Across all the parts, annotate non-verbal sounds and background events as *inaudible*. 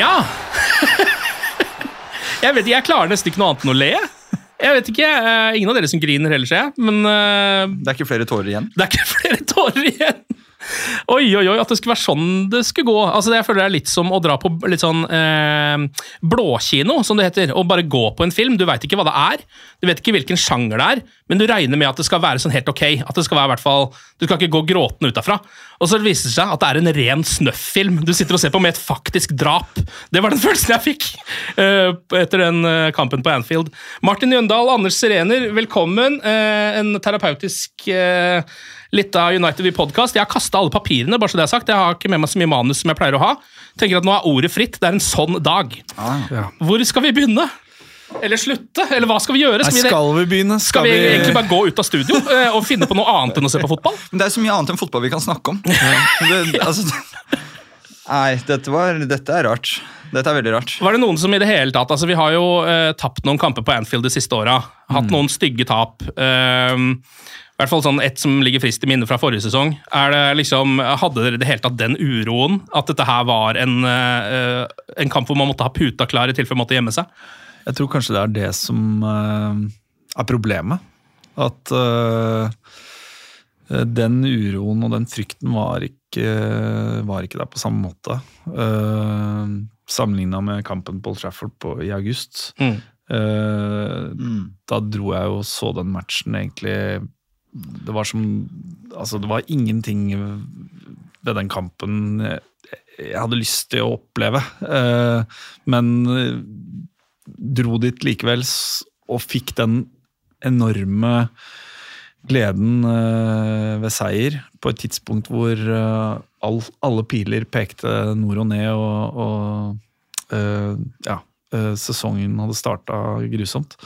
Ja! jeg vet ikke, jeg klarer nesten ikke noe annet enn å le. Jeg vet ikke, eh, Ingen av dere som griner heller, ser jeg. Men uh, Det er ikke flere tårer igjen. det er ikke *laughs* flere tårer igjen. Oi, oi, oi, at det skulle være sånn det skulle gå. Altså, Jeg føler det er litt som å dra på litt sånn eh, blåkino, som det heter. Og bare gå på en film. Du veit ikke hva det er, du vet ikke hvilken sjanger det er, men du regner med at det skal være sånn helt ok. At det skal være i hvert fall, Du skal ikke gå gråtende ut derfra. Og så viser det seg at det er en ren snøff-film du sitter og ser på med et faktisk drap. Det var den *laughs* følelsen jeg fikk eh, etter den eh, kampen på Anfield. Martin Jøndal, Anders Serener, velkommen. Eh, en terapeutisk uh, Litt av United i Podcast. Jeg har kasta alle papirene, bare så det er sagt. Jeg har ikke med meg så mye manus som jeg pleier å ha. Tenker at Nå er ordet fritt. Det er en sånn dag. Hvor skal vi begynne? Eller slutte? Eller hva skal vi gjøre? Nei, Skal vi, skal vi begynne? skal vi egentlig bare gå ut av studio *laughs* eh, og finne på noe annet enn å se på fotball? Men Det er så mye annet enn fotball vi kan snakke om. *laughs* Det, altså, nei, dette, var, dette er rart. Dette er veldig rart. Var det noen som i det hele tatt altså Vi har jo eh, tapt noen kamper på Anfield de siste åra. Hatt noen stygge tap. Ehm, I hvert fall sånn Et som ligger frist i minne fra forrige sesong. Er det liksom, Hadde dere det hele tatt den uroen? At dette her var en, eh, en kamp hvor man måtte ha puta klar i tilfelle man måtte gjemme seg? Jeg tror kanskje det er det som eh, er problemet. At eh, den uroen og den frykten var ikke, var ikke der på samme måte. Uh, Sammenligna med kampen på Old Trafford på, i august. Mm. Eh, Da dro jeg og så den matchen egentlig Det var som Altså, det var ingenting ved den kampen jeg, jeg hadde lyst til å oppleve. Eh, men eh, dro dit likevel og fikk den enorme gleden eh, ved seier på et tidspunkt hvor all, alle piler pekte nord og ned, og, og ja, sesongen hadde starta grusomt.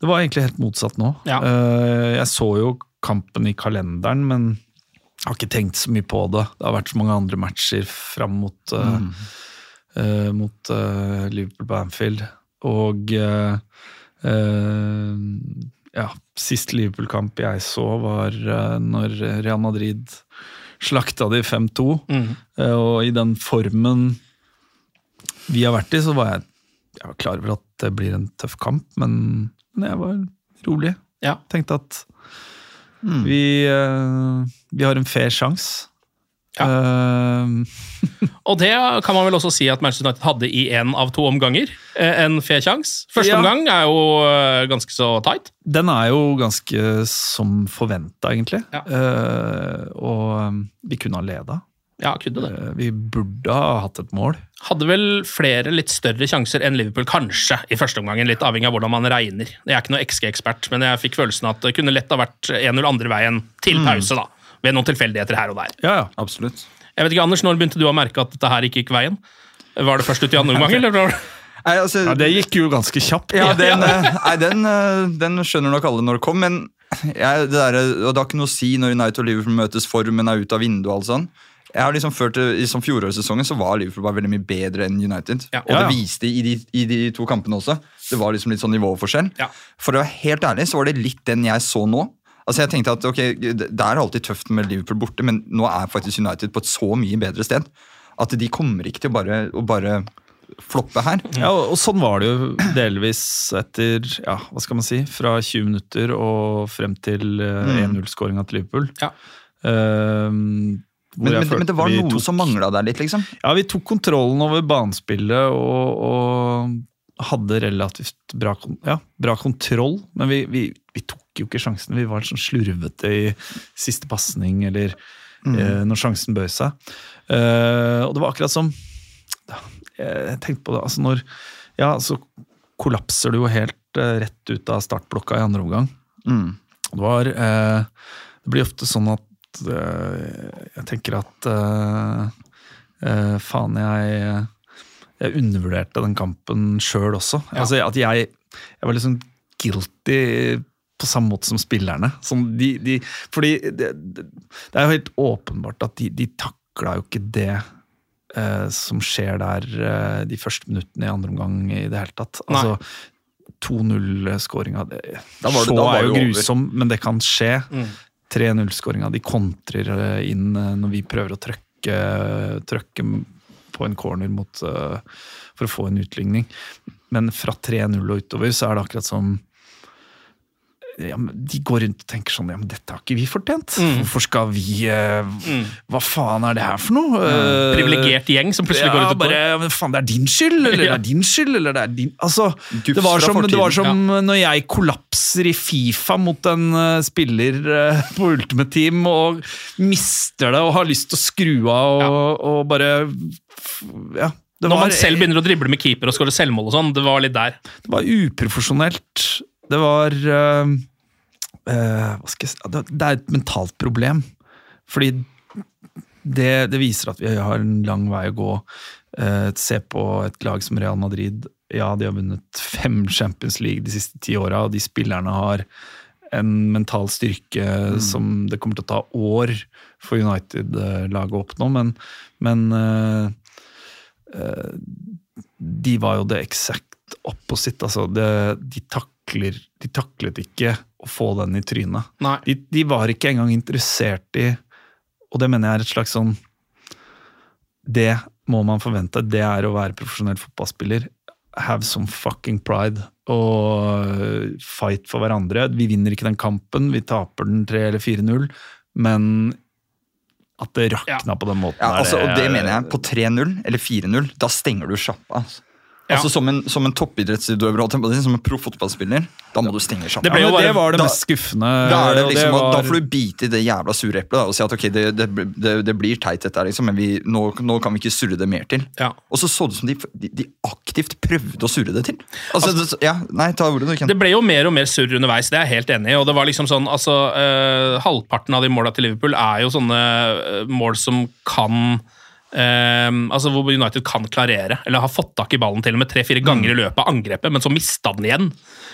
Det var egentlig helt motsatt nå. Ja. Eh, jeg så jo kampen i kalenderen, men har ikke tenkt så mye på det. Det har vært så mange andre matcher fram mot, mm. uh, mot uh, Liverpool på Anfield. Og uh, eh, ja, sist Liverpool-kamp jeg så, var eh, når Real Madrid slakta de 5-2. Mm. Eh, og i den formen vi har vært i, så var jeg, jeg var klar over at det blir en tøff kamp, men, men jeg var rolig. Ja. Tenkte at vi, eh, vi har en fair sjanse. Ja. Uh, *laughs* Og det kan man vel også si at Manchester United hadde i én av to omganger. eh, En fair sjanse. Første Ja. omgang er jo ganske så tight. den er jo ganske som forventa, egentlig. Ja. Uh, og vi kunne ha leda. Ja, kunne det. Eh, vi burde ha hatt et mål. Hadde vel flere litt større sjanser enn Liverpool, kanskje, i første omgangen. Litt avhengig av hvordan man regner. Jeg er ikke noe XG-ekspert, men jeg fikk følelsen at det kunne lett ha vært 1-0 andre veien til pause, da. Ved noen tilfeldigheter her og der. Ja, ja. Absolutt. Jeg vet ikke, Anders, Når begynte du å merke at dette her ikke gikk veien? Var det først ut i andre omgang, eller? var *laughs* det- Nei, altså, ja, Det gikk jo ganske kjapt. Ja, den, eh, nei, den, eh, den skjønner nok alle når det kom, men jeg, det, der, det har ikke noe å si når United og Liverpool møtes, formen er ute av vinduet og alt sånn. Jeg har liksom ført det, I som fjorårssesongen så var Liverpool bare veldig mye bedre enn United. Ja. Og Ja, det viste i de, i de to kampene også. Det var liksom litt sånn nivåforskjell. Ja. For å være helt ærlig så var det litt den jeg så nå. Altså jeg tenkte at ok, Det er alltid tøft med Liverpool borte, men nå er faktisk United på et så mye bedre sted at de kommer ikke til å bare, å bare floppe her. Ja, og sånn var det jo delvis etter ja, hva skal man si, fra 20 minutter og frem til eh, 1-0-skåringa til Liverpool. Ja. Hvor Men, men, men det var noe tok- som mangla der litt, liksom. Ja, vi tok kontrollen over banespillet og, og hadde relativt bra, ja, bra kontroll. Men vi, vi, vi tok jo ikke sjansen. Vi var sånn slurvete i siste pasning eller eh, når sjansen bød seg. Eh, og det var akkurat som Jeg tenkte på det, altså når Ja, så kollapser du jo helt eh, rett ut av startblokka i andre omgang. Mm. Det var eh, Det blir ofte sånn at eh, jeg tenker at eh, eh, Faen, jeg Jeg undervurderte den kampen sjøl også. Altså At jeg, jeg var liksom guilty på samme måte som spillerne. Som de, de, fordi det, det, er jo helt åpenbart at de, de takla jo ikke det eh, som skjer der eh, de første minuttene i andre omgang i det hele tatt. Altså, 2-0-skåringa Da det- Så da var er jo over. grusom, men det kan skje. Mm. 3-0-skåringa, de kontrer eh, inn eh, når vi prøver å trøkke, trøkke på en corner mot, eh, for å få en utligning. Men fra 3-0 og utover så er det akkurat som ja, De går rundt og tenker sånn Ja, men dette har ikke vi fortjent. Mm. Hvorfor skal vi eh, Hva faen er det her for noe? Eh, Privilegert gjeng som plutselig går ja, ut og bare, ja, men faen, det er din skyld, eller det er din skyld, eller det er din Altså, Gufs det var som, det var som ja. når jeg kollapser i Fifa mot en uh, spiller eh, på Ultimate Team og mister det og har lyst til å skru av og, og bare Ja. Det Når var, man selv begynner å drible med keeper og skåre selvmål og sånn, det var litt der. det var uprofesjonelt. Det var eh, skal jeg det, er et mentalt problem. Fordi det, det viser at vi har en lang vei å gå. Uh, se på et lag som Real Madrid. Ja, de har vunnet fem Champions League de siste ti åra, og de spillerne har en mental styrke som det kommer til å ta år for United-laget å oppnå, men, men uh, uh, de var jo det eksakt opposite. Altså det, de, takler, de taklet ikke å få den i trynet. Nei. De, de var ikke engang interessert i Og det mener jeg er et slags sånn Det må man forvente. Det er å være profesjonell fotballspiller. Have some fucking pride. Og fight for hverandre. Vi vinner ikke den kampen, vi taper den 3 eller 4-0, men at det rakna på den måten Ja, altså, altså, og det mener jeg. På 3-0 eller 4-0, da stenger du sjappa. Altså. Ja. Altså, som en, som en toppidrettsutøver, som en proff fotballspiller, da må du stenge sammen. Det men det var det da- mest skuffende. Da, er det liksom, var- da får du bite i det jævla sure eplet og si at ok, det, det, det, det blir teit, dette, her, liksom, men vi, nå, nå kan vi ikke surre det mer til. Ja. Og så så det ut som de, de, de aktivt prøvde å surre det til. Altså, det, ja, Nei, ta ordet du, kan. Det ble jo mer og mer surr underveis, det er jeg helt enig i. og det var liksom sånn, altså, eh, Halvparten av de måla til Liverpool er jo sånne eh, mål som kan eh, altså Hvor United kan klarere, eller har fått tak i ballen til og med tre-fire ganger i løpet av angrepet, men så mista den igjen.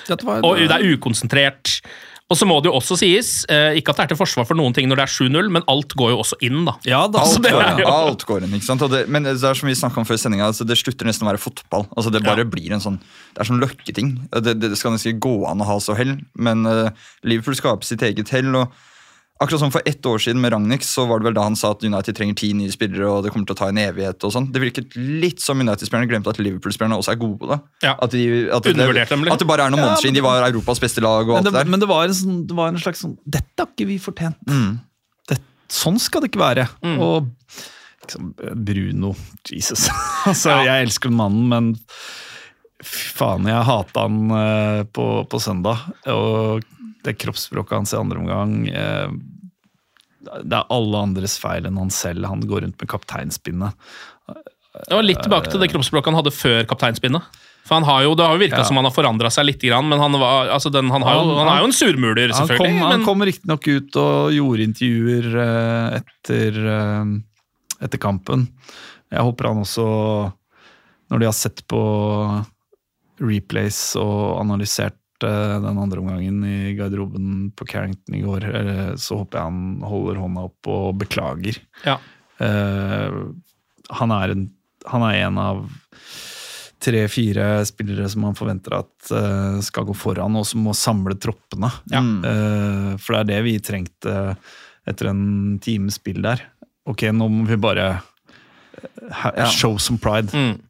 Det var- Og det er ukonsentrert. Og så må det jo også sies, eh, ikke at det er til forsvar for noen ting når det er 7-0, men alt går jo også inn, da. Ja, da, Alt går, jo- alt går inn, ikke sant? Og det, men det er som vi snakket om før sendinga, altså, det slutter nesten å være fotball. Altså, det bare blir en sånn Det er sånn løkketing. Det, det, det skal nesten ikke gå an å ha så hell, men uh, Liverpool skaper sitt eget hell. og Akkurat som for ett år siden med Ragnhild, så var det vel da han sa at United trenger ti nye spillere, og det kommer til å ta en evighet. og sånn. Det virket litt som United-spillerne glemte at Liverpool-spillerne også er gode. da. Ja. At, de, at, det, dem at det bare er noen måneder siden de var Europas beste lag. og alt det, der. men det var, en sånn, det var en slags sånn Dette har ikke vi fortjent. Mm. Det, sånn skal det ikke være. Og liksom, Bruno Jesus. *laughs* altså, Jeg elsker mannen, men fy faen, jeg hata han uh, på, på søndag. Og det kroppsspråket hans i andre omgang eh, Det er alle andres feil enn han selv. Han går rundt med kapteinspinnet. Det var litt tilbake til det kroppsspråket han hadde før kapteinspinnet. For han har jo, Det har jo virka Ja. som han har forandra seg litt, men han, var, altså den, han, har Han- han er jo en surmuler, Han selvfølgelig. kom, han men, kom riktignok ut og gjorde intervjuer eh, etter, eh, etter kampen. Jeg håper han også, når de har sett på replays og analysert den andre omgangen i garderoben på Carrington i går, eh, så håper jeg han holder hånda opp og beklager. ja. Uh, han, er en, han er en av tre-fire spillere som man forventer at uh, skal gå foran, og som må samle troppene. Eh, for det er det vi trengte etter en times spill der. Ok, nå må vi bare eh, show some pride. Mm.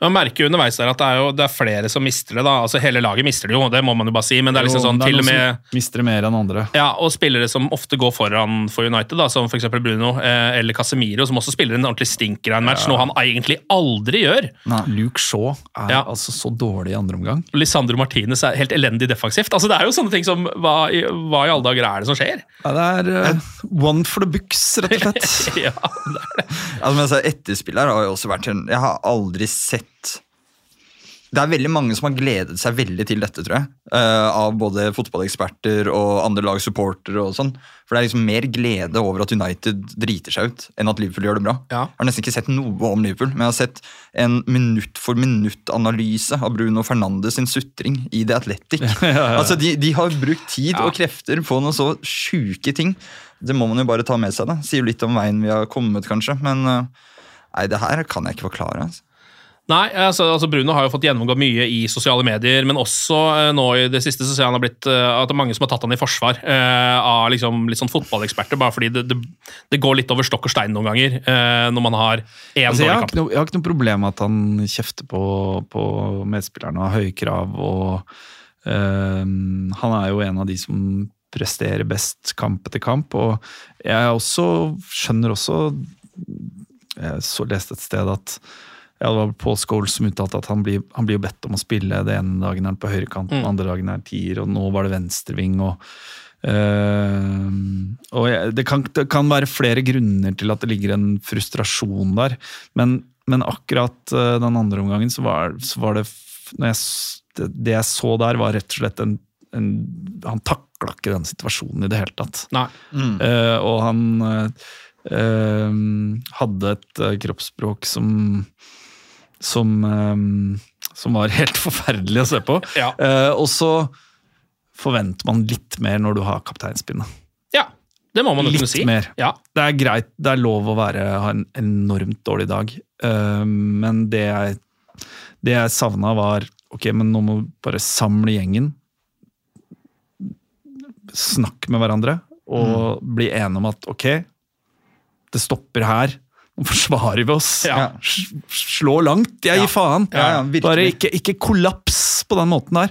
Man merker jo underveis der at det er, jo, det er flere som mister det. da, altså Hele laget mister det jo, det må man jo bare si. Men det er liksom Jo, sånn det er til og med mister mer enn andre. ja, og spillere som ofte går foran for United, da, som f.eks. Bruno eh, eller Casemiro, som også spiller en ordentlig stinker av en match, noe han egentlig aldri gjør. Nei, Luke Shaw er Ja. altså så dårlig i andre omgang. Lisandro Martinez er helt elendig defensivt. Altså, det er jo sånne ting som Hva i, hva i alle dager er det som skjer? Ja, det er uh, one for the books, rett og slett. *laughs* ja, det er det. Altså, men altså, etterspiller har jo også vært en Jeg har aldri sett Det er veldig mange som har gledet seg veldig til dette, tror jeg. Uh, av både fotballeksperter og andre lags supportere og sånn. For det er liksom mer glede over at United driter seg ut, enn at Liverpool gjør det bra. Ja. Jeg har nesten ikke sett noe om Liverpool, men jeg har sett en minutt for minutt-analyse av Bruno Fernandes sin sutring i The Athletic. *laughs* Altså, de, de har brukt tid og krefter på noen så sjuke ting. Det må man jo bare ta med seg. da. Sier litt om veien vi har kommet, kanskje. Men uh, nei, det her kan jeg ikke forklare. altså. Nei, altså, altså Bruno har jo fått gjennomgå mye i sosiale medier, men også eh, nå i det siste så ser jeg han har blitt eh, at det er mange som har tatt han i forsvar eh, av liksom, litt sånn fotballeksperter, bare fordi det, det, det går litt over stokk og stein noen ganger eh, når man har én Altså, dårlig kamp. jeg har ikke noe problem med at han kjefter på, på medspillerne og har høye krav. og Han er jo en av de som presterer best kamp etter kamp. Og jeg også, skjønner også Jeg så leste et sted at ja, det var Paul Scholes som uttalte at han blir, han blir bedt om å spille. Det ene dagen er han på høyrekant, den andre dagen er han tier, og nå var det venstreving. og øh, og jeg, det, kan, det kan være flere grunner til at det ligger en frustrasjon der, men, men akkurat eh, den andre omgangen så var, så var det når jeg, det, det jeg så der, var rett og slett en, en Han takla ikke den situasjonen i det hele tatt. Nei. Eh, og han eh, hadde et kroppsspråk som som, eh, som var *laughs* helt forferdelig å se på. Ja. Eh, og så forventer man litt mer når du har kapteinspinnet. Ja, det må man jo kunne si. mer. Ja. Det er greit, det er lov å være, ha en enormt dårlig dag, eh, men det jeg, det jeg savna var Ok, men nå må vi bare samle gjengen. Snakke med hverandre og bli enige om at ok, det stopper her. Forsvarer vi oss. Ja. Slå langt, jeg gir faen. Ja, ja, bare ikke, ikke kollaps på den måten der.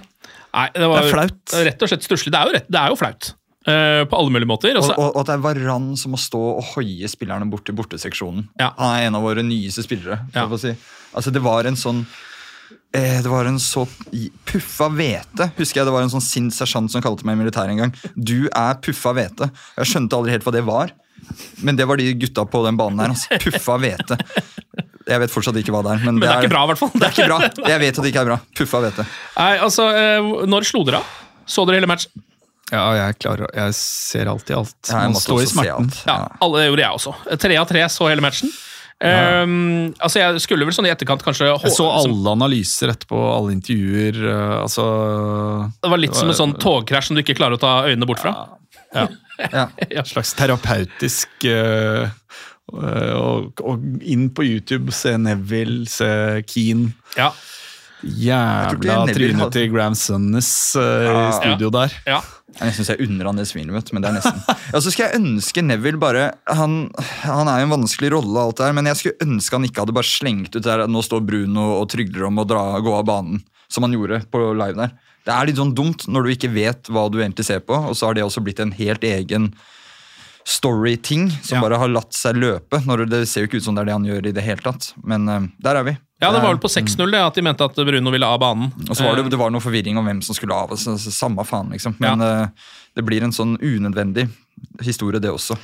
Nei, det, var, Det er flaut. Rett og slett stusslig. Det er jo, rett, det er jo flaut. eh, på alle mulige måter. Og, Og og, og at det er Varan som må stå og hoie spillerne bort til borteseksjonen. Ja. Han er en av våre nyeste spillere. Ja. si. Altså, det var en sånn eh, Det var en så puffa hvete. Husker jeg Det var en sånn sint sersjant som kalte meg i militæret en gang. Du er puffa hvete. Jeg skjønte aldri helt hva det var. Men det var de gutta på den banen her. Altså. Puffa hvete. Jeg vet fortsatt ikke hva det er. Men, Men det er ikke bra, i hvert fall. Det er ikke bra. Jeg vet at det ikke er bra. Puffa hvete. Nei, altså, eh, Når slo dere av? Så dere hele matchen? Ja, jeg klarer Jeg ser alltid alt. Ja, Man står i smerten. alt. Ja, alle det gjorde jeg også. Tre av tre så hele matchen. Um, altså Jeg skulle vel sånn i etterkant kanskje Jeg så alle analyser etterpå, alle intervjuer. Uh, altså Det var litt som en sånn togkrasj som du ikke klarer å ta øynene bort fra. Ja. *laughs* En slags terapeutisk uh, og, og inn på YouTube, se Neville, se Keane. Ja, Jævla trynet hadde- til Graham Sunnes ja. i studio der. ja. Jeg syns jeg unner han det smilet, men det er nesten. *laughs* Ja, så skal jeg ønske Neville bare Han, han er jo en vanskelig rolle, alt det her, men jeg skulle ønske han ikke hadde bare slengt ut der nå står Bruno og trygler om å dra, gå av banen, som han gjorde på live der. Det er litt sånn dumt når du ikke vet hva du egentlig ser på, og så har det også blitt en helt egen story-ting som Ja. bare har latt seg løpe. Når det ser jo ikke ut som det er det han gjør i det hele tatt, men uh, der er vi. ja, det var vel på 6-0 det, at de mente at Bruno ville av banen. og så var det, det var noe forvirring om hvem som skulle av. Så, så, samme faen, liksom. Men eh, det blir en sånn unødvendig historie, det også.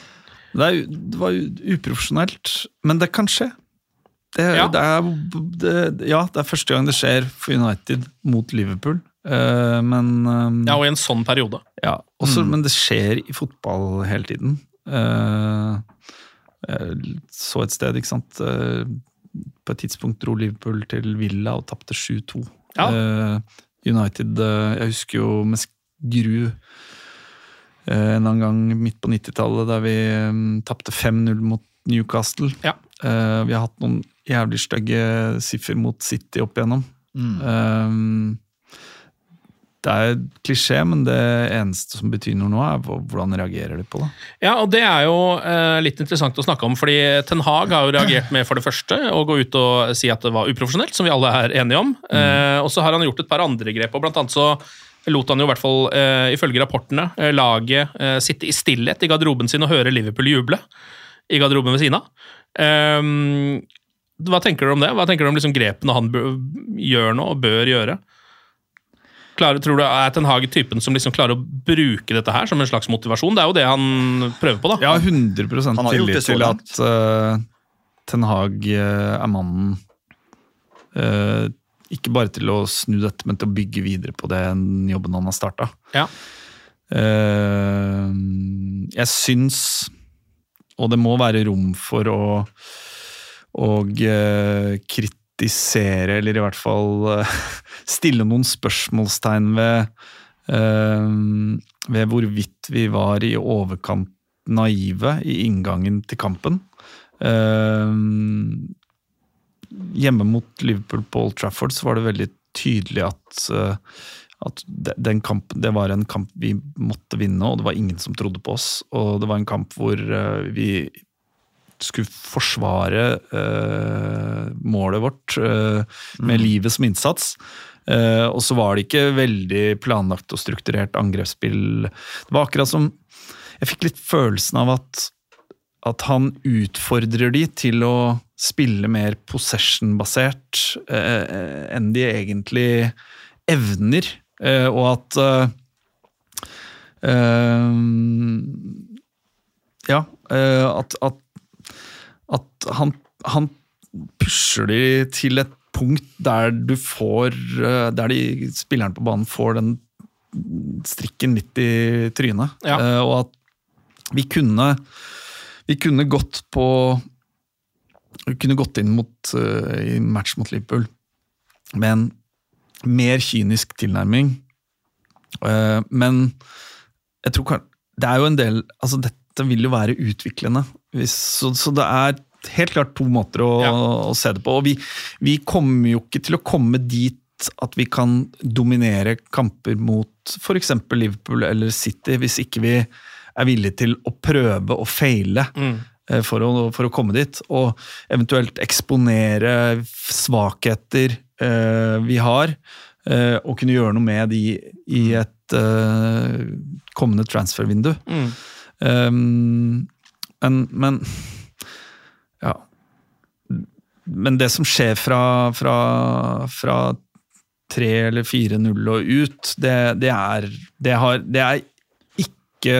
Det, er, det var jo uprofesjonelt, men det kan skje. Det, Ja. det, er, det, ja, det er første gang det skjer for United mot Liverpool. Eh, men eh, Ja, og i en sånn periode. Ja, også, men det skjer i fotball hele tiden. Uh, jeg så et sted, ikke sant uh, På et tidspunkt dro Liverpool til Villa og tapte 7-2. Ja. United Jeg husker jo med gru en annen gang midt på 90-tallet, der vi um, tapte 5-0 mot Newcastle. Ja. Vi har hatt noen jævlig stygge siffer mot City opp igjennom. Eh, det er klisjé, men det eneste som betyr noe nå, er hvordan reagerer de på det. Ja, og det er jo eh, litt interessant å snakke om, fordi Ten Hag har jo reagert med for det første å gå ut og si at det var uprofesjonelt, som vi alle er enige om. Eh, og så har han gjort et par andre grep, og blant annet så lot han jo i hvert fall, eh, ifølge rapportene, eh, laget sitte i stillhet i garderoben sin og høre Liverpool juble i garderoben ved siden av. Ehm, hva tenker du om det? Hva tenker du om liksom grepene han gjør nå og bør gjøre? Klarer, tror du er Ten Hag typen som liksom klarer å bruke dette her som en slags motivasjon? Det er jo det han prøver på, da. Har 100% Han har gjort tillit til at uh, Ten Hag eh, er mannen uh, Ikke bare til å snu dette, men til å bygge videre på den jobben han har starta. Ja. jeg syns, og det må være rom for å, og eh, kritisere, eller i hvert fall eh, *laughs* stille noen spørsmålstegn ved, eh, ved hvorvidt vi var i overkant naive i inngangen til kampen. Eh, hjemme mot Liverpool på Old Trafford så var det veldig tydelig at, at kampen, det var en kamp vi måtte vinne, og det var ingen som trodde på oss. Og det var en kamp hvor vi skulle forsvare uh, målet vårt uh, med livet som innsats. Uh, og så var det ikke veldig planlagt og strukturert angrepsspill. Det var akkurat som Jeg fikk litt følelsen av at, at han utfordrer de til å spille mer possession-basert enn de egentlig evner. Og at Ja, at, at, at han, han pusher de til et punkt der du får eh, Der de spillerne på banen får den strikken litt i trynet. Ja. Eh, og at vi kunne Vi kunne gått på Vi kunne gått inn mot, eh, i match mot Liverpool med en mer kynisk tilnærming. Men jeg tror det er jo en del altså Dette vil jo være utviklende. Hvis, så, så det er helt klart to måter å, Ja. å se det på. Og vi, vi kommer jo ikke til å komme dit at vi kan dominere kamper mot f.eks. Liverpool eller City, hvis ikke vi er villige til å prøve å feile Mm. for, å, for å komme dit. Og eventuelt eksponere svakheter eh, vi har, eh, og kunne gjøre noe med de i et eh, kommende transfervindu. Mm. Um, men, men Ja. Men det som skjer fra, fra, fra 3 eller 4-0 og ut, det, det, er, det, har, det er ikke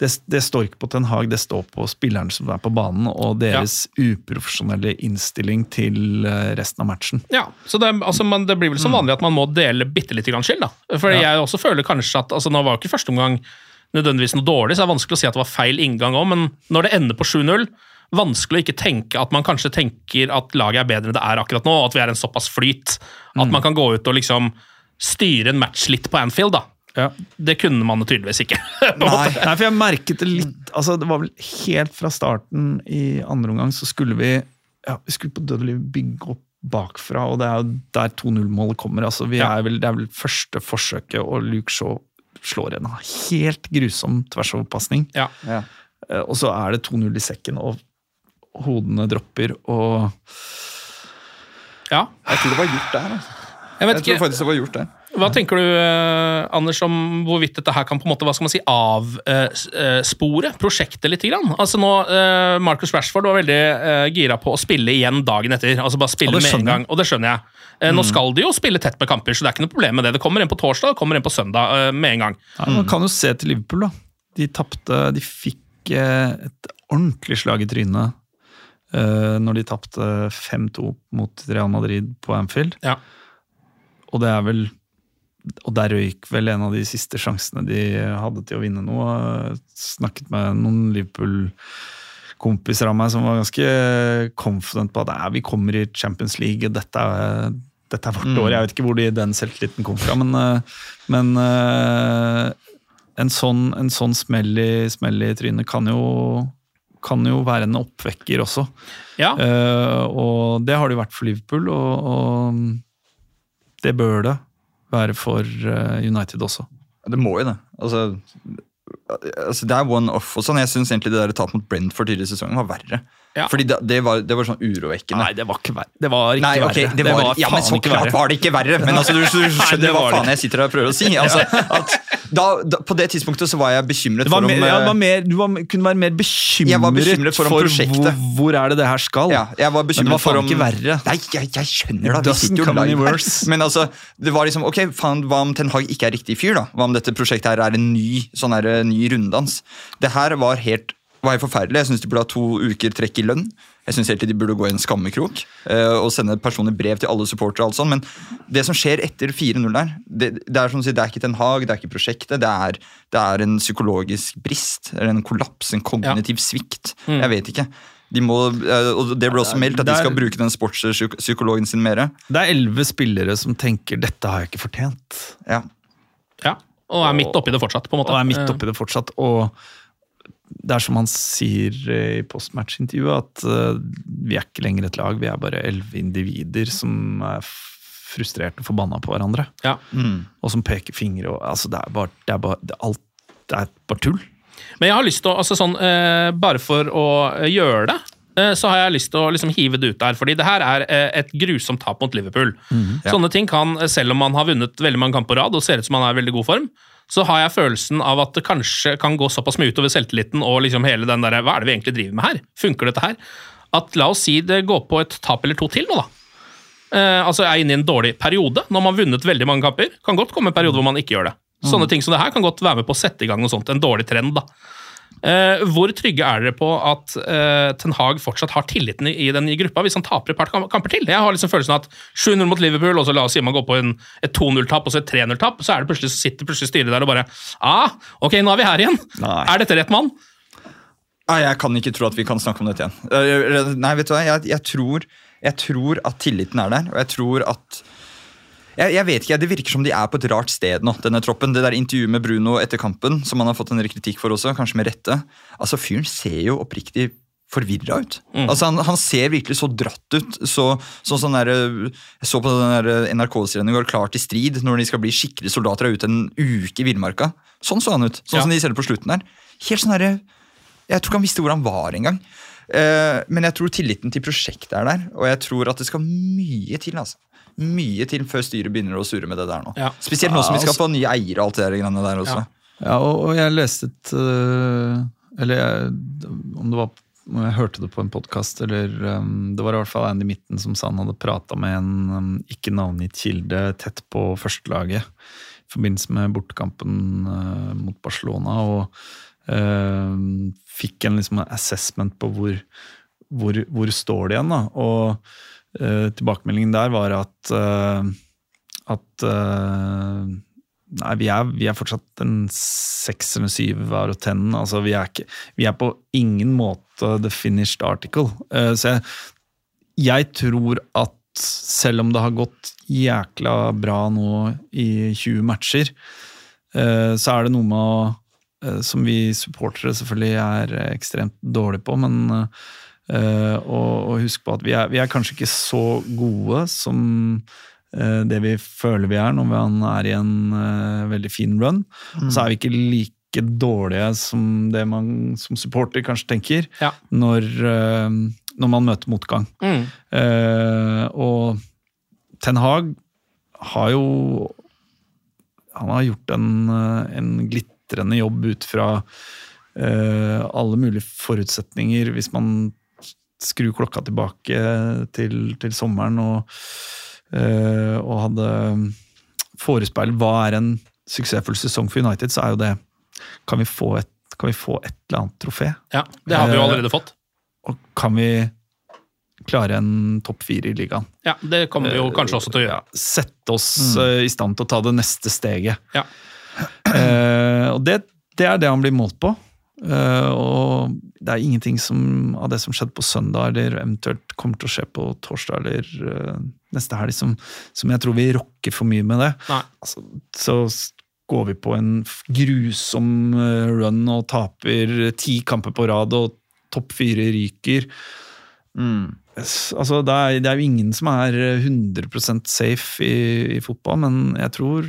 det, det står ikke på Ten Hag, det står på spillerne som er på banen, og deres uprofesjonelle innstilling til eh, resten av matchen. Ja, så det, altså, man, det blir vel som vanlig at man må dele bitte grann skyld. da. For Ja. jeg også føler kanskje at altså, Nå var jo ikke første omgang nødvendigvis noe dårlig, så det er vanskelig å si at det var feil inngang òg, men når det ender på 7-0 Vanskelig å ikke tenke at man kanskje tenker at laget er bedre enn det er akkurat nå, og at vi er en såpass flyt at man kan gå ut og liksom styre en match litt på Anfield. da. Ja. Det kunne man jo tydeligvis ikke. *laughs* Nei. Nei, for jeg merket det litt altså Det var vel helt fra starten i andre omgang så skulle vi ja, vi skulle på død og liv bygge opp bakfra, og det er jo der 2-0-målet kommer. altså vi Ja. er vel, Det er vel første forsøket, og Luke Shaw slår en helt grusom tversoverpasning. Ja. Ja. Og så er det 2-0 i sekken, og hodene dropper, og ja. Jeg tror det var gjort der. Altså. Jeg vet Jeg tror faktisk det var gjort der. Hva tenker du, eh, Anders, om hvorvidt dette her kan på en måte, hva skal man si, avspore prosjektet litt? Grann? Altså nå, eh, Marcus Rashford var veldig eh, gira på å spille igjen dagen etter. altså bare spille med en gang, og det skjønner jeg. Eh, Nå skal de jo spille tett med kamper, så det er ikke noe problem med det. Det kommer en på torsdag, det kommer en på søndag eh, med en gang. ja, Man kan jo se til Liverpool, da. De tapte De fikk eh, et ordentlig slag i trynet eh, når de tapte 5-2 mot Real Madrid på Anfield. Ja. Og det er vel og der røyk vel en av de siste sjansene de hadde til å vinne noe. Snakket med noen Liverpool-kompiser av meg som var ganske confident på at vi kommer i Champions League, dette er, dette er vårt år. Jeg vet ikke hvor de, den selvtilliten kom fra, men, eh, men eh, en sånn, en sånn smell, i, smell i trynet kan jo, kan jo være en oppvekker også. Ja. Uh, og det har det jo vært for Liverpool, og, og det bør det være for eh, United også. Det må jo det. Altså, altså Det er one-off og sånn. Jeg syns egentlig det der tapet mot Brentford tidligere i sesongen var verre. Ja. Fordi det, det, var, det var sånn urovekkende. Nei, det var ikke verre. Det var ikke Nei, ok, verre. det var, ja, men så klart var det ikke verre! Men altså, du, du *laughs* skjønner hva faen jeg sitter her og prøver å si. Altså, *laughs* at da, da, på det tidspunktet så var jeg bekymret var for om mer, ja, var eh, mer, du var, kunne være mer bekymret, Jeg var bekymret for om prosjektet. hvor, hvor er det det her skal. ja, jeg var Men bekymret det var for faen ikke verre. Nei, jeg, jeg skjønner da, vi sitter jo live her. *laughs* Men altså, det var liksom, ok, faen, hva om Ten Hag ikke er riktig fyr, da? Hva om dette prosjektet her er en ny, sånn her, ny runddans? Det her var helt, var helt forferdelig. Jeg syns de burde ha to uker trekk i lønn. Jeg syns de burde gå i en skammekrok uh, og sende personlig brev til alle supportere. alt sånt, Men det som skjer etter 4-0 der, det, det er som å sier, det er ikke Ten Hag, det er ikke prosjektet. Det er, det er en psykologisk brist, eller en kollaps, en kognitiv svikt. Jeg vet ikke. De må, eh, og Det ble også meldt at de skal bruke den sportspsykologen sin mer. Det er elleve spillere som tenker 'dette har jeg ikke fortjent', Ja. ja. Og er midt oppi det fortsatt, på en måte. og er midt oppi det fortsatt. og det er som han sier i postmatch-intervjuet, at eh, vi er ikke lenger et lag, vi er bare elleve individer som er frustrerte og forbanna på hverandre. Ja. Og som peker fingre og altså Det er bare, det er bare det er alt, det er bare tull. Men jeg har lyst til å, altså sånn, eh, bare for å eh, gjøre det, eh, så har jeg lyst til å liksom hive det ut der. fordi det her er eh, et grusomt tap mot Liverpool. Sånne ting kan, eh, selv om man har vunnet veldig mange kamper på rad og ser ut som man er i veldig god form, så har jeg følelsen av at det kanskje kan gå såpass mye utover selvtilliten og liksom hele den der, hva er det vi egentlig driver med her? Funker dette her? At la oss si det går på et tap eller to til nå, da. Eh, altså er inne i en dårlig periode. Når man har vunnet veldig mange kamper, kan godt komme en periode hvor man ikke gjør det. Sånne ting som det her kan godt være med på å sette i gang noe sånt, en dårlig trend. da. Eh, hvor trygge er dere på at eh, Ten Hag fortsatt har tilliten i, i den gruppa hvis han taper et par kamper til? Jeg har liksom følelsen av at 7-0 mot Liverpool, og så la oss si man går på en, et 2-0-tap og så et 3-0-tap, så det plutselig, så sitter plutselig styret der og bare ah, ok, nå er vi her igjen. Nei. Er dette rett mann? Nei, Jeg kan ikke tro at vi kan snakke om dette igjen. Eh, Nei, vet du hva? Jeg, jeg, tror, jeg tror at tilliten er der, og jeg tror at jeg, jeg vet ikke, Det virker som de er på et rart sted nå, denne troppen. Det der intervjuet med Bruno etter kampen, som han har fått en kritikk for også, kanskje med rette. Altså, Fyren ser jo oppriktig forvirra ut. Altså, han, han ser virkelig så dratt ut. så, sånn sånn der, Jeg så på den NRK-serien i går, Klar til strid, når de skal bli skikkelige soldater og ute en uke i villmarka. Sånn så han ut. Sånn Ja. som de ser det på slutten der. Helt sånn derre Jeg tror ikke han visste hvor han var engang. Eh, men jeg tror tilliten til prosjektet er der, og jeg tror at det skal mye til. altså. Mye til før styret begynner å surre med det der nå. Ja. Spesielt nå som vi skal altså- få nye eiere og alt det der greiene der også. Ja, og, og jeg leste et øh, Eller jeg, om det var jeg hørte det på en podkast, eller um, Det var i hvert fall Andy Mitten som sa han hadde prata med en um, ikke navngitt kilde tett på førstelaget i forbindelse med bortekampen uh, mot Barcelona, og uh, fikk en liksom assessment på hvor, hvor, hvor står det igjen. da, og Tilbakemeldingen der var at øh, at øh, Nei, vi er, vi er fortsatt en seks eller syv av tennen. Altså, vi, er vi er på ingen måte the finished article. Eh, så jeg, jeg tror at selv om det har gått jækla bra nå i 20 matcher, eh, så er det noe med å eh, Som vi supportere selvfølgelig er ekstremt dårlige på, men eh, husk å huske på at vi er, vi er kanskje ikke så gode som eh, det vi føler vi er når man er i en uh, veldig fin run. Mm. så er vi ikke like dårlige som det man som supporter kanskje tenker Ja. når, uh, når man møter motgang. Mm. Uh, og Ten Hag har jo Han har gjort en, en glitrende jobb ut fra alle mulige forutsetninger, hvis man skrur klokka tilbake til, til sommeren og, eh, og hadde forespeilet hva er en suksessfull sesong for United, så er jo det Kan vi få et, kan vi få et eller annet trofé? Ja, Det har vi jo Eh, allerede fått. Og kan vi klare en topp fire i ligaen? Ja, Det kommer vi jo kanskje også til å gjøre. Ja, sette oss eh, i stand til å ta det neste steget. Ja. Eh, og det, det er det han blir målt på. Eh, og det er ingenting som, av det som skjedde på søndag, eller eventuelt kommer til å skje på torsdag eller uh, neste helg, som, som jeg tror vi rokker for mye med det. Altså, så går vi på en grusom eh, run og taper ti kamper på rad og topp fire ryker. Mm. Altså, det, er, det er jo ingen som er 100% safe i, i fotball, men jeg tror,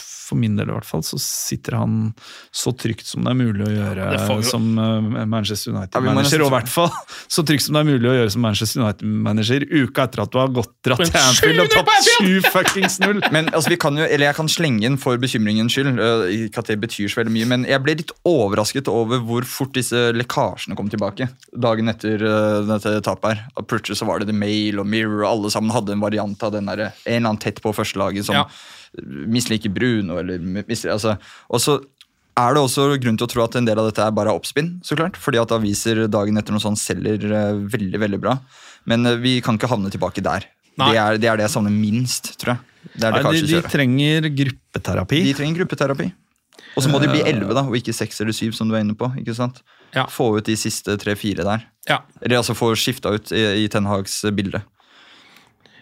for min del i hvert fall, så sitter han så trygt som det er mulig å gjøre som eh, Manchester Ja, vi må United-manager. Ja, og i hvert fall så trygt som det er mulig å gjøre som Manchester United-manager uka etter at du har gått dratt til Anfield og tatt sju fuckings null! *laughs* Men altså, vi kan jo, eller jeg kan slenge inn for bekymringens skyld. øh, Ikke at det betyr så veldig mye, men jeg ble litt overrasket over hvor fort disse lekkasjene kom tilbake dagen etter øh, dette tapet her. Og Plutselig så var det The Mail og Mirror, og alle sammen hadde en variant av den der, en eller annen tett på førstelaget som Ja. Misliker Bruno, eller misliker, altså, Og så er det også grunn til å tro at en del av dette er bare oppspinn, så klart. Fordi at aviser dagen etter noe sånt selger øh, veldig, veldig bra. Men øh, vi kan ikke havne tilbake der. Det er, det er det jeg savner minst, tror jeg. Det er Nei, de, de trenger gruppeterapi. De trenger gruppeterapi. Og så må de bli elleve, da, og ikke seks eller syv, som du er inne på. ikke sant? Ja. Få ut de siste tre-fire der. Ja. Eller altså få skifta ut i, i Ten Hags bilde.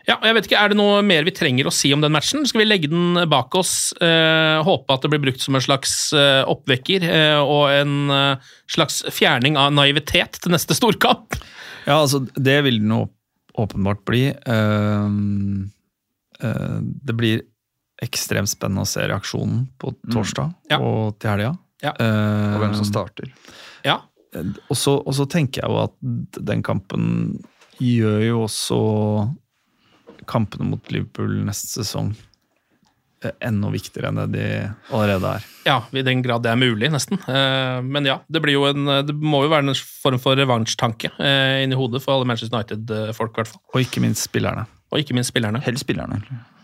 Ja, jeg vet ikke, Er det noe mer vi trenger å si om den matchen? Skal vi legge den bak oss? eh, håpe at det blir brukt som en slags eh, oppvekker eh, og en eh, slags fjerning av naivitet til neste storkamp? Ja, altså, det vil den jo åpenbart bli. Uh, uh, det blir ekstremt spennende å se reaksjonen på torsdag Ja. og til helga. Ja. Uh, Og hvem som starter. Ja, og, så, og så tenker jeg jo at den kampen gjør jo også kampene mot Liverpool neste sesong eh, enda viktigere enn det de allerede er. ja, i den grad det er mulig, nesten. Eh, men ja, det blir jo en Det må jo være en form for revansjtanke eh, inni hodet for alle Manchester United-folk, hvert fall. Og ikke minst spillerne. Og ikke minst spillerne. Helst spillerne.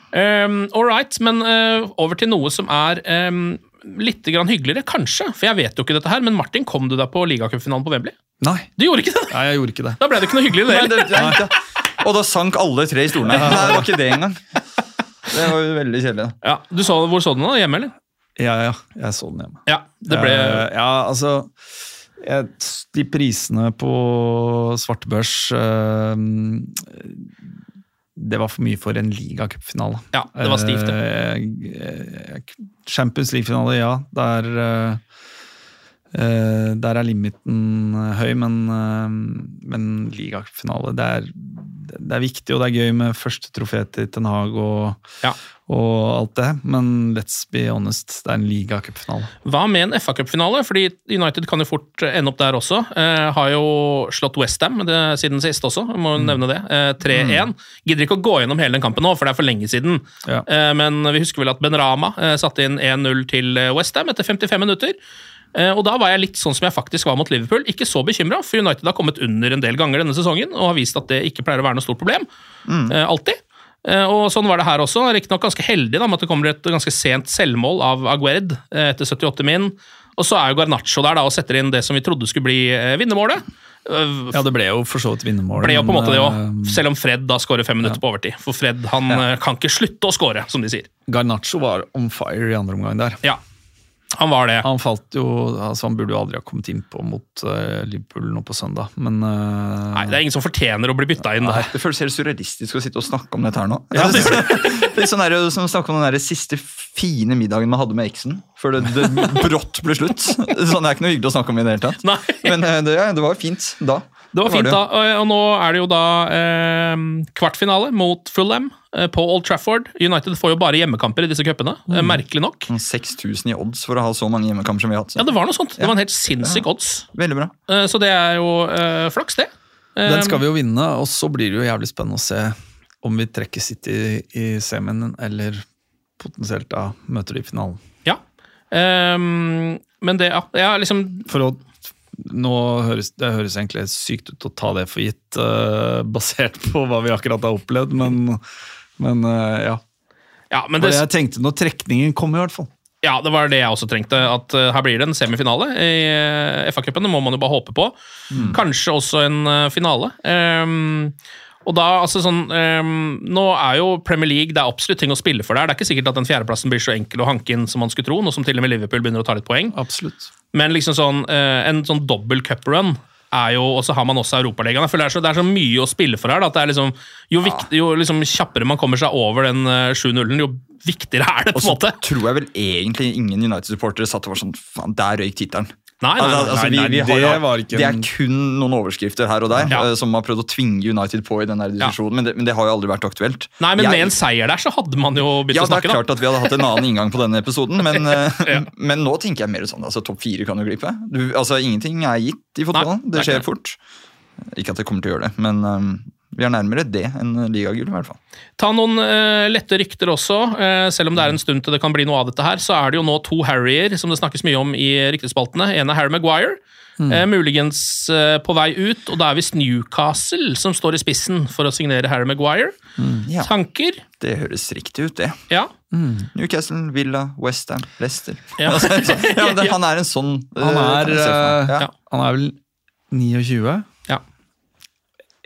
Um, All right, men eh, over til noe som er um, litt grann hyggeligere, kanskje. For jeg vet jo ikke dette her, men Martin, kom du deg på ligacupfinalen på Wembley? Nei, Du gjorde ikke det? nei, jeg gjorde ikke det. Da ble det ikke noe hyggelig. det Nei, heller. Og da sank alle tre i stolene. Nei, det var ikke det engang. Det var jo veldig kjedelig. da. Ja, du så, hvor så du den? da? Hjemme, eller? Ja, ja, jeg så den hjemme. Ja, det ble Eh, ja, altså jeg, De prisene på svartebørs eh, Det var for mye for en ligacupfinale. Ja, det var stivt, det. Eh, Champions League-finale, ja. Der, eh, der er limiten eh, høy, men, eh, men ligafinale det er, det er viktig, og det er gøy med første trofé til Ten Hag og, Ja. og alt det, men let's be honest, det er en ligacupfinale. Hva med en FA-cupfinale? Fordi United kan jo fort ende opp der også. Eh, har jo slått Westham siden sist også, må Mm. nevne det. Eh, 3-1. Gidder ikke å gå gjennom hele den kampen nå, for det er for lenge siden. Ja. Eh, men vi husker vel at Ben Rama eh, satte inn 1-0 til Westham etter 55 minutter. Eh, og da var jeg litt sånn som jeg faktisk var mot Liverpool. Ikke så bekymra, for United har kommet under en del ganger denne sesongen og har vist at det ikke pleier å være noe stort problem. Mm. alltid. Eh, og sånn var det her også. Riktignok ganske heldig da, med at det kommer et ganske sent selvmål av Aguerd eh, etter 78 min. Og så er jo Garnaccio der da og setter inn det som vi trodde skulle bli eh, vinnermålet. Eh, Ja, det ble jo for så vidt vinnermålet. ble jo på en måte det òg, eh, selv om Fred da skårer fem minutter på overtid. For Fred han ja. kan ikke slutte å skåre, som de sier. Garnaccio var on fire i andre omgang der. Ja, han var det. Han falt jo, altså han burde jo aldri ha kommet innpå mot uh, Liverpool nå på søndag, men uh, Nei, Det er ingen som fortjener å bli bytta inn der. Det føles helt surrealistisk å sitte og snakke om dette her nå. *laughs* det er *laughs* litt sånn her, som å snakke om den der siste fine middagen man hadde med eksen, før det, det brått ble slutt. *laughs* Sånn, Det er ikke noe hyggelig å snakke om i det hele tatt. Nei. Men uh, det, ja, det var fint da. Det var fint, det. da. Og- Og nå er det jo da eh, kvartfinale mot Fulham eh, på Old Trafford. United får jo bare hjemmekamper i disse cupene, mm. merkelig nok. Sånn 6000 i odds for å ha så mange hjemmekamper som vi har hatt. Ja, det var noe sånt. Det var en helt sinnssyk odds. Veldig bra. Eh, så det er jo uh, flaks, det. Eh, den skal vi jo vinne, og så blir det jo jævlig spennende å se om vi trekker City i semien, eller potensielt da møter de i finalen. Ja. Um, men det, ja, ja liksom For å nå høres, Det høres egentlig sykt ut å ta det for gitt, uh, basert på hva vi akkurat har opplevd, men, men eh, ja. Ja, men Og det, jeg tenkte når trekningen kom, i hvert fall. ja, det var det jeg også trengte. At eh, her blir det en semifinale i uh, FA-cupen. Det må man jo bare håpe på. Kanskje også en eh, finale. Um, og da, altså sånn um, Nå er jo Premier League det er absolutt ting å spille for der. Det er ikke sikkert at den fjerdeplassen blir så enkel å hanke inn som man skulle tro, nå som til og med Liverpool begynner å ta litt poeng. Absolutt. Men liksom sånn, uh, en sånn dobbel cup-run er jo, og så har man også Europaligaen. Jeg føler det er, så, det er så mye å spille for her. Da, at det er liksom, jo, vikt, jo liksom kjappere man kommer seg over den eh, 7-0-en, jo viktigere er det. på en måte. Og så tror jeg vel egentlig ingen United-supportere satt og var sånn Faen, der røyk tittelen. Nei, nei, nei, Altså, nei, vi, nei, vi har, det var ikke det er kun noen overskrifter her og der Ja. eh, som har prøvd å tvinge United på i denne diskusjonen, diskusjonen, men, det, men det har jo aldri vært aktuelt. Nei, men Jeg- med en seier der så hadde man jo begynt ja, å det er snakke, da. klart at vi hadde hatt en annen inngang på denne episoden, men, *laughs* eh, Ja. men nå tenker jeg mer sånn altså topp fire kan jo glippe. Du, altså, ingenting er gitt i fotballen. Nei, det det er skjer det. fort. Ikke at det kommer til å gjøre det, men eh, vi er nærmere det enn ligagull, i hvert fall. Ta noen uh, lette rykter også. Uh, selv om det er en stund til det kan bli noe av dette her, så er det jo nå to Harryer som det snakkes mye om i ryktespaltene. En er Harry Maguire. eh, muligens eh, på vei ut, og det er visst Newcastle som står i spissen for å signere Harry Maguire. Ja, Tanker? det høres riktig ut, det. Ja. Newcastle, Villa, Westham, Leicester. Ja. *laughs* ja, det, han er en sånn Han er, han er vel 29.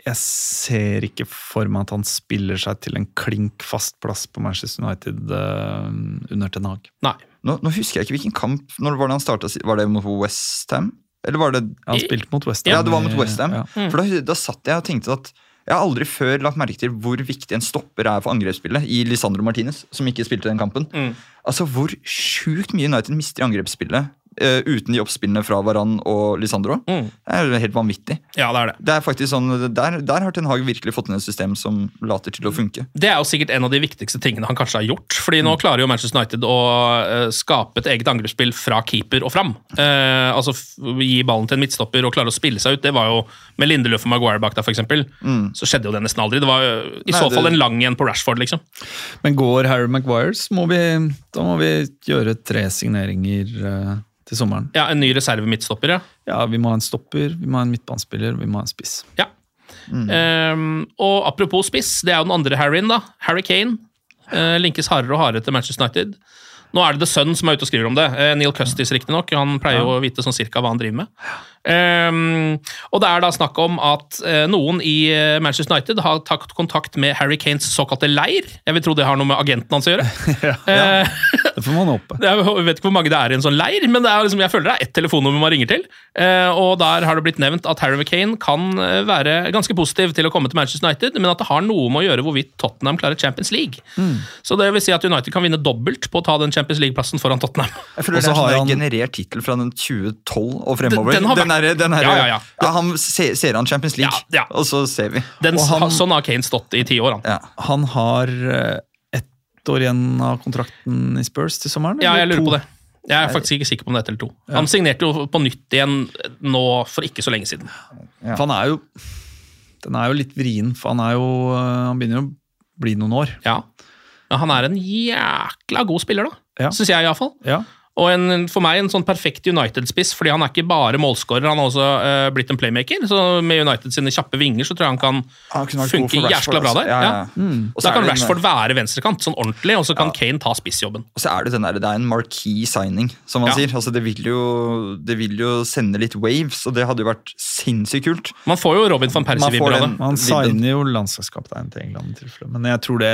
Jeg ser ikke for meg at han spiller seg til en klink fast plass på Manchester United uh, under Ten Hag. Nei. Nå, nå husker jeg ikke hvilken kamp Når var det han startet, Var det mot Westham? Eller var det Han spilte mot West Ja, det var mot Westham. Ja. For da, da satt jeg og tenkte at jeg har aldri før lagt merke til hvor viktig en stopper er for angrepsspillet i Lisandro Martinez, som ikke spilte den kampen. Mm. Altså, Hvor sjukt mye United mister i angrepsspillet uten de oppspillene fra Varan og Lisandro. Mm. Det er helt vanvittig. Ja, det er det. Det er faktisk sånn, Der, der har Ten Hag virkelig fått inn et system som later til å funke. Det er jo sikkert en av de viktigste tingene han kanskje har gjort. fordi nå klarer jo Manchester United å uh, skape et eget angrepsspill fra keeper og fram. Uh, altså Gi ballen til en midtstopper og klare å spille seg ut. Det var jo med Lindeløf og Maguire bak der, f.eks. Så skjedde jo det nesten aldri. Det var jo i Nei, så fall det- en lang en på Rashford, liksom. Men går Harry Maguire, så må vi, da må vi gjøre tre signeringer eh, til sommeren. Ja, En ny reserve midtstopper, ja. Ja, Vi må ha en stopper, vi må ha en midtbanespiller, vi må ha en spiss. ja. Eh, og apropos spiss, det er jo den andre Harryen, da. Harry Kane. Uh, linkes hardere og hardere til Manchester United. Nå er det The Sun som er ute og skriver om det. Uh, Neil Custis, riktignok. Han pleier jo å vite sånn cirka hva han driver med. Ehm, og det er da snakk om at uh, noen i eh, Manchester United har tatt kontakt med Harry Kanes såkalte leir. Jeg vil tro det har noe med agenten hans å gjøre. *laughs* ja, Det får man håpe. *laughs* jeg vet ikke hvor mange det er i en sånn leir, men det er liksom, jeg føler det er ett telefonnummer man ringer til. Uh, og der har det blitt nevnt at Harry Kane kan eh, være ganske positiv til å komme til Manchester United, men at det har noe med å gjøre hvorvidt Tottenham klarer Champions League. Så det vil si at United kan vinne dobbelt på å ta den Champions League-plassen foran Tottenham. Jeg føler Og så sånn har der han- generert tittel fra den 2012 og fremover. Den- den har vært- er, den er, Ja, ja, ja. han ser, ser han Champions League, og så ser vi. Den, han- sånn har Kane stått i ti år. Han. Ja. Han har eh, ett år igjen av kontrakten i Spurs til sommeren? Ja, jeg lurer på det. Jeg er faktisk ikke sikker på om det er ett eller to. Han signerte jo på nytt igjen nå for ikke så lenge siden. For han er jo Den er jo litt vrien, for han er jo eh, Han begynner jo å bli noen år. Ja. Men han er en jækla god spiller, da. Ja. Syns jeg, iallfall. Ja. Og en, for meg en sånn perfekt United-spiss, fordi han er ikke bare målskårer, han har også uh, blitt en playmaker. Så med United sine kjappe vinger så tror jeg han kan Han funke jæskla bra altså. der. Ja, Ja, ja. Og så Da er kan Rashford den- Rashford være venstrekant, sånn ordentlig, og så kan Kane ta spissjobben. Og så er det den der, det er en marquee signing, som man Ja. sier. Altså, det, vil jo, det vil jo sende litt waves, og det hadde jo vært sinnssykt kult. Man får jo Robin van Persie-vibber av det. Man signer jo landslagskapteinen til England, i tilfelle. men jeg tror det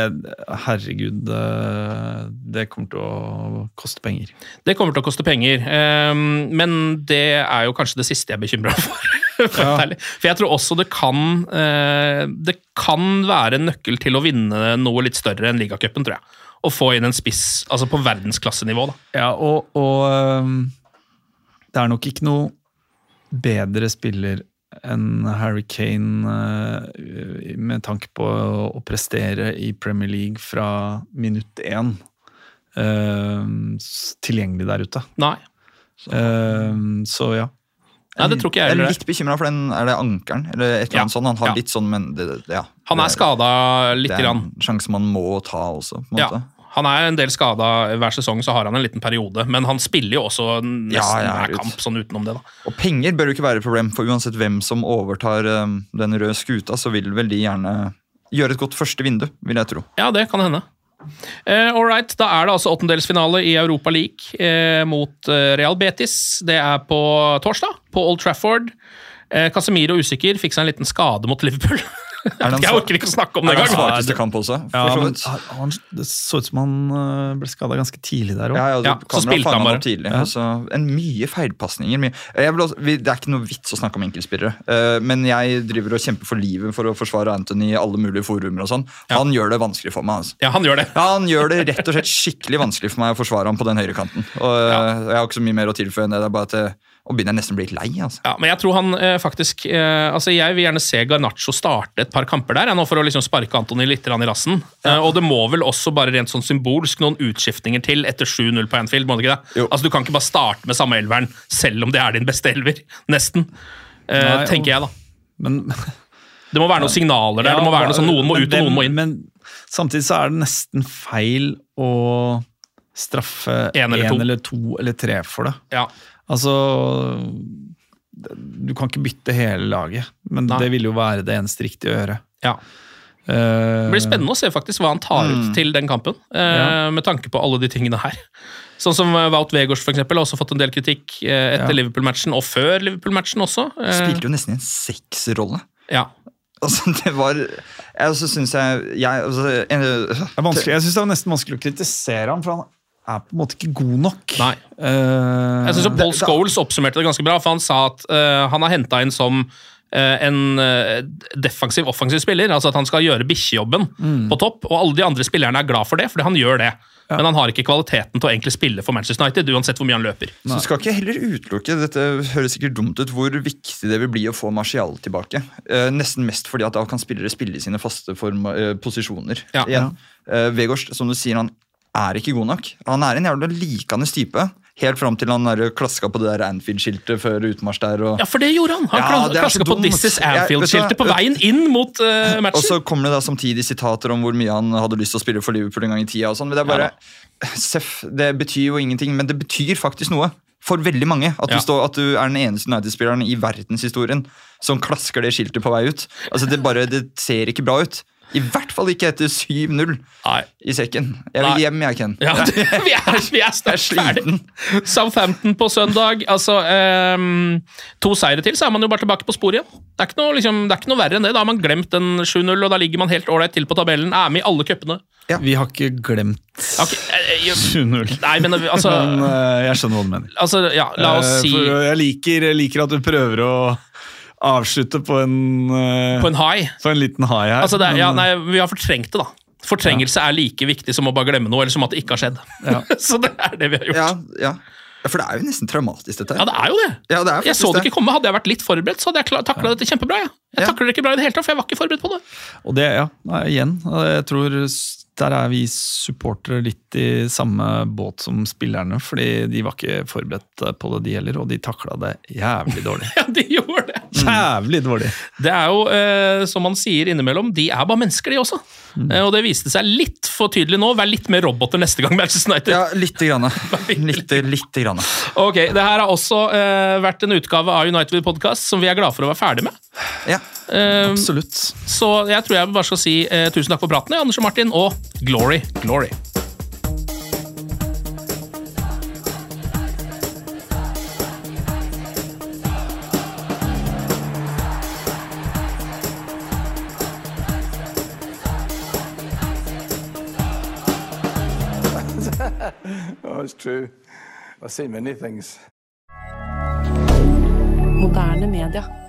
Herregud, eh, det kommer til å koste penger. Det kommer til å koste penger, ehm, men det er jo kanskje det siste jeg er bekymra for. *laughs* ærlig. for jeg tror også det kan eh, Det kan være en nøkkel til å vinne noe litt større enn ligacupen, tror jeg. Å få inn en spiss altså på verdensklassenivå. da. Ja, og, og øhm, det er nok ikke noe bedre spiller enn Harry Kane øh, med tanke på å prestere i Premier League fra minutt én. S- tilgjengelig der ute. Nei. Øhm, så ja. Nei, det tror ikke jeg Jeg er litt bekymra for den, er det ankelen, eller et eller Ja. annet sånt. Han har Ja. litt sånn, men det, det, ja. Han er skada lite Det er en sjanse man må ta også, på en Ja. Han er en del skada hver sesong, så har han en liten periode. Men han spiller jo også nesten Ja, ja, hver kamp sånn utenom det. da. Og penger bør jo ikke være et problem, for uansett hvem som overtar um, den røde skuta, så vil vel de gjerne gjøre et godt første vindu, vil jeg tro. Ja, det kan hende. Eh, all right, Da er det altså åttendelsfinale i Europa League uh, mot eh, Real Betis. Det er på torsdag, på Old Trafford. Eh, Casemiro usikker, fikk seg en liten skade mot Liverpool. *laughs* Er *laughs* det jeg orker ikke å snakke om det engang. Ja, det kamp også? Ja, men han, det så ut som han øh, ble skada ganske tidlig der òg. Ja, ja, Ja, så spilte han bare. tidlig. Ja. Altså, en mye feilpasninger. Mye. Vil også, vi, det er ikke noe vits å snakke om enkeltspillere, uh, men jeg driver og kjemper for livet for å forsvare Anthony i alle mulige forumer. og sånn. Han gjør det vanskelig for meg. altså. Ja, han gjør det. Ja, Han gjør det rett og slett skikkelig vanskelig for meg å forsvare ham på den høyrekanten. Og eh, Jeg har ikke så mye mer å tilføye enn det. det er bare at eh, Og begynner jeg nesten å bli litt lei. altså. Ja, men jeg tror han eh, faktisk eh, altså Jeg vil gjerne se Garnaccio starte et par kamper der, ja, nå for å liksom sparke Antony litt i rassen. Eh, og det må vel også bare rent sånn symbolsk noen utskiftninger til etter 7-0 på Anfield. må det ikke det? Jo. Altså Du kan ikke bare starte med samme elveren, selv om det er din beste elver. Nesten. Eh, Nei, tenker jeg, da. Men, *laughs* Det må være noen signaler der. det må være noe sånn Noen må ut, og noen må inn. Men samtidig så er det nesten feil å straffe En eller eller to eller tre for det. Ja. Altså Du kan ikke bytte hele laget, men Nei. det vil jo være det eneste riktige å gjøre. ja. Eh, Det blir spennende å se faktisk hva han tar ut til den kampen, eh, Ja. med tanke på alle de tingene her. Sånn som eh, Wout Wegårds for eksempel, har også fått en del kritikk etter Ja. Liverpool-matchen, og før Liverpool-matchen også. Spilte jo nesten i en seksrolle. ja. Altså, det var Jeg også syns jeg, jeg altså, jeg. Jeg syns det var nesten vanskelig å kritisere ham, for han er på en måte ikke god nok. Nei. Uh, Jeg synes Paul Scholes oppsummerte det ganske bra, for han sa at uh, han har henta inn som eh, en eh, defensiv, offensiv spiller. Altså at han skal gjøre bikkjejobben på topp, og alle de andre spillerne er glad for det, fordi han gjør det. Men han har ikke kvaliteten til å egentlig spille for Manchester United, uansett hvor mye han løper. Så skal ikke heller utelukke Dette høres sikkert dumt ut hvor viktig det vil bli å få Martial tilbake. Eh, nesten mest fordi at da kan spillere spille i sine faste form, eh, posisjoner Ja. igjen. Eh, Vegårs, som du sier, han er ikke god nok. Han er en jævla likende type. Helt fram til han klaska på det der Anfield-skiltet før utmarsj der. Og, Ja, for det gjorde han! Han Ja, klaska på. This is Anfield-skiltet på veien inn mot *laughs* matchen og så kommer det da samtidig sitater om hvor mye han hadde lyst til å spille for Liverpool en gang i tida. og sånn, men det er bare, *laughs* Seff, det betyr jo ingenting, men det betyr faktisk noe. For veldig mange. At, Ja. du, står, at du er den eneste United-spilleren i verdenshistorien som klasker det skiltet på vei ut. Altså Det, bare, det ser ikke bra ut. I hvert fall ikke etter 7-0 i sekken. Jeg vil Nei. hjem, jeg, Ken. Ja, *laughs* vi er, vi er *laughs* snart ferdig. Southampton på søndag. Altså, um, To seire til, så er man jo bare tilbake på sporet igjen. Det er ikke noe, liksom, det er ikke noe verre enn det. Da har man glemt den 7-0, og da ligger man helt ålreit til på tabellen. Er med i alle cupene. Vi har ikke glemt okay, eh, jeg- 7-0. Nei, men altså, Men eh, jeg skjønner hva du mener. altså Ja, la oss Eh, si for jeg, liker, jeg liker at du prøver å avslutte på en, uh, på en high. på en liten high her. Altså, det, ja, nei, vi har fortrengt det, da. Fortrengelse er like viktig som å bare glemme noe, eller som at det ikke har skjedd. Ja. *laughs* så det er det vi har gjort. Ja, ja. ja, For det er jo nesten traumatisk, dette Ja, det er jo det. Ja, det er Jeg så det ikke komme. Hadde jeg vært litt forberedt, så hadde jeg takla dette kjempebra. Jeg, jeg Ja. takler det ikke bra i det hele tatt, for jeg var ikke forberedt på det. Og det, ja, nei, igjen, jeg tror der er vi supportere litt i samme båt som spillerne, fordi de var ikke forberedt på det, de heller, og de takla det jævlig dårlig. *laughs* Ja, de gjorde det. Jævlig dårlig! Det er jo, eh, som man sier innimellom, de er bare mennesker, de også. Eh, og det viste seg litt for tydelig nå. Vær litt mer roboter neste gang, *laughs* Manchester United. Ja, lite grann. *laughs* Lite, lite grann. Ok, Det her har også eh, vært en utgave av United Podcast som vi er glad for å være ferdig med. Ja. Eh, Absolutt. så jeg tror jeg bare skal si eh, tusen takk for praten, Anders og Martin, og glory, glory. It's true. I've seen many things. Moderne media.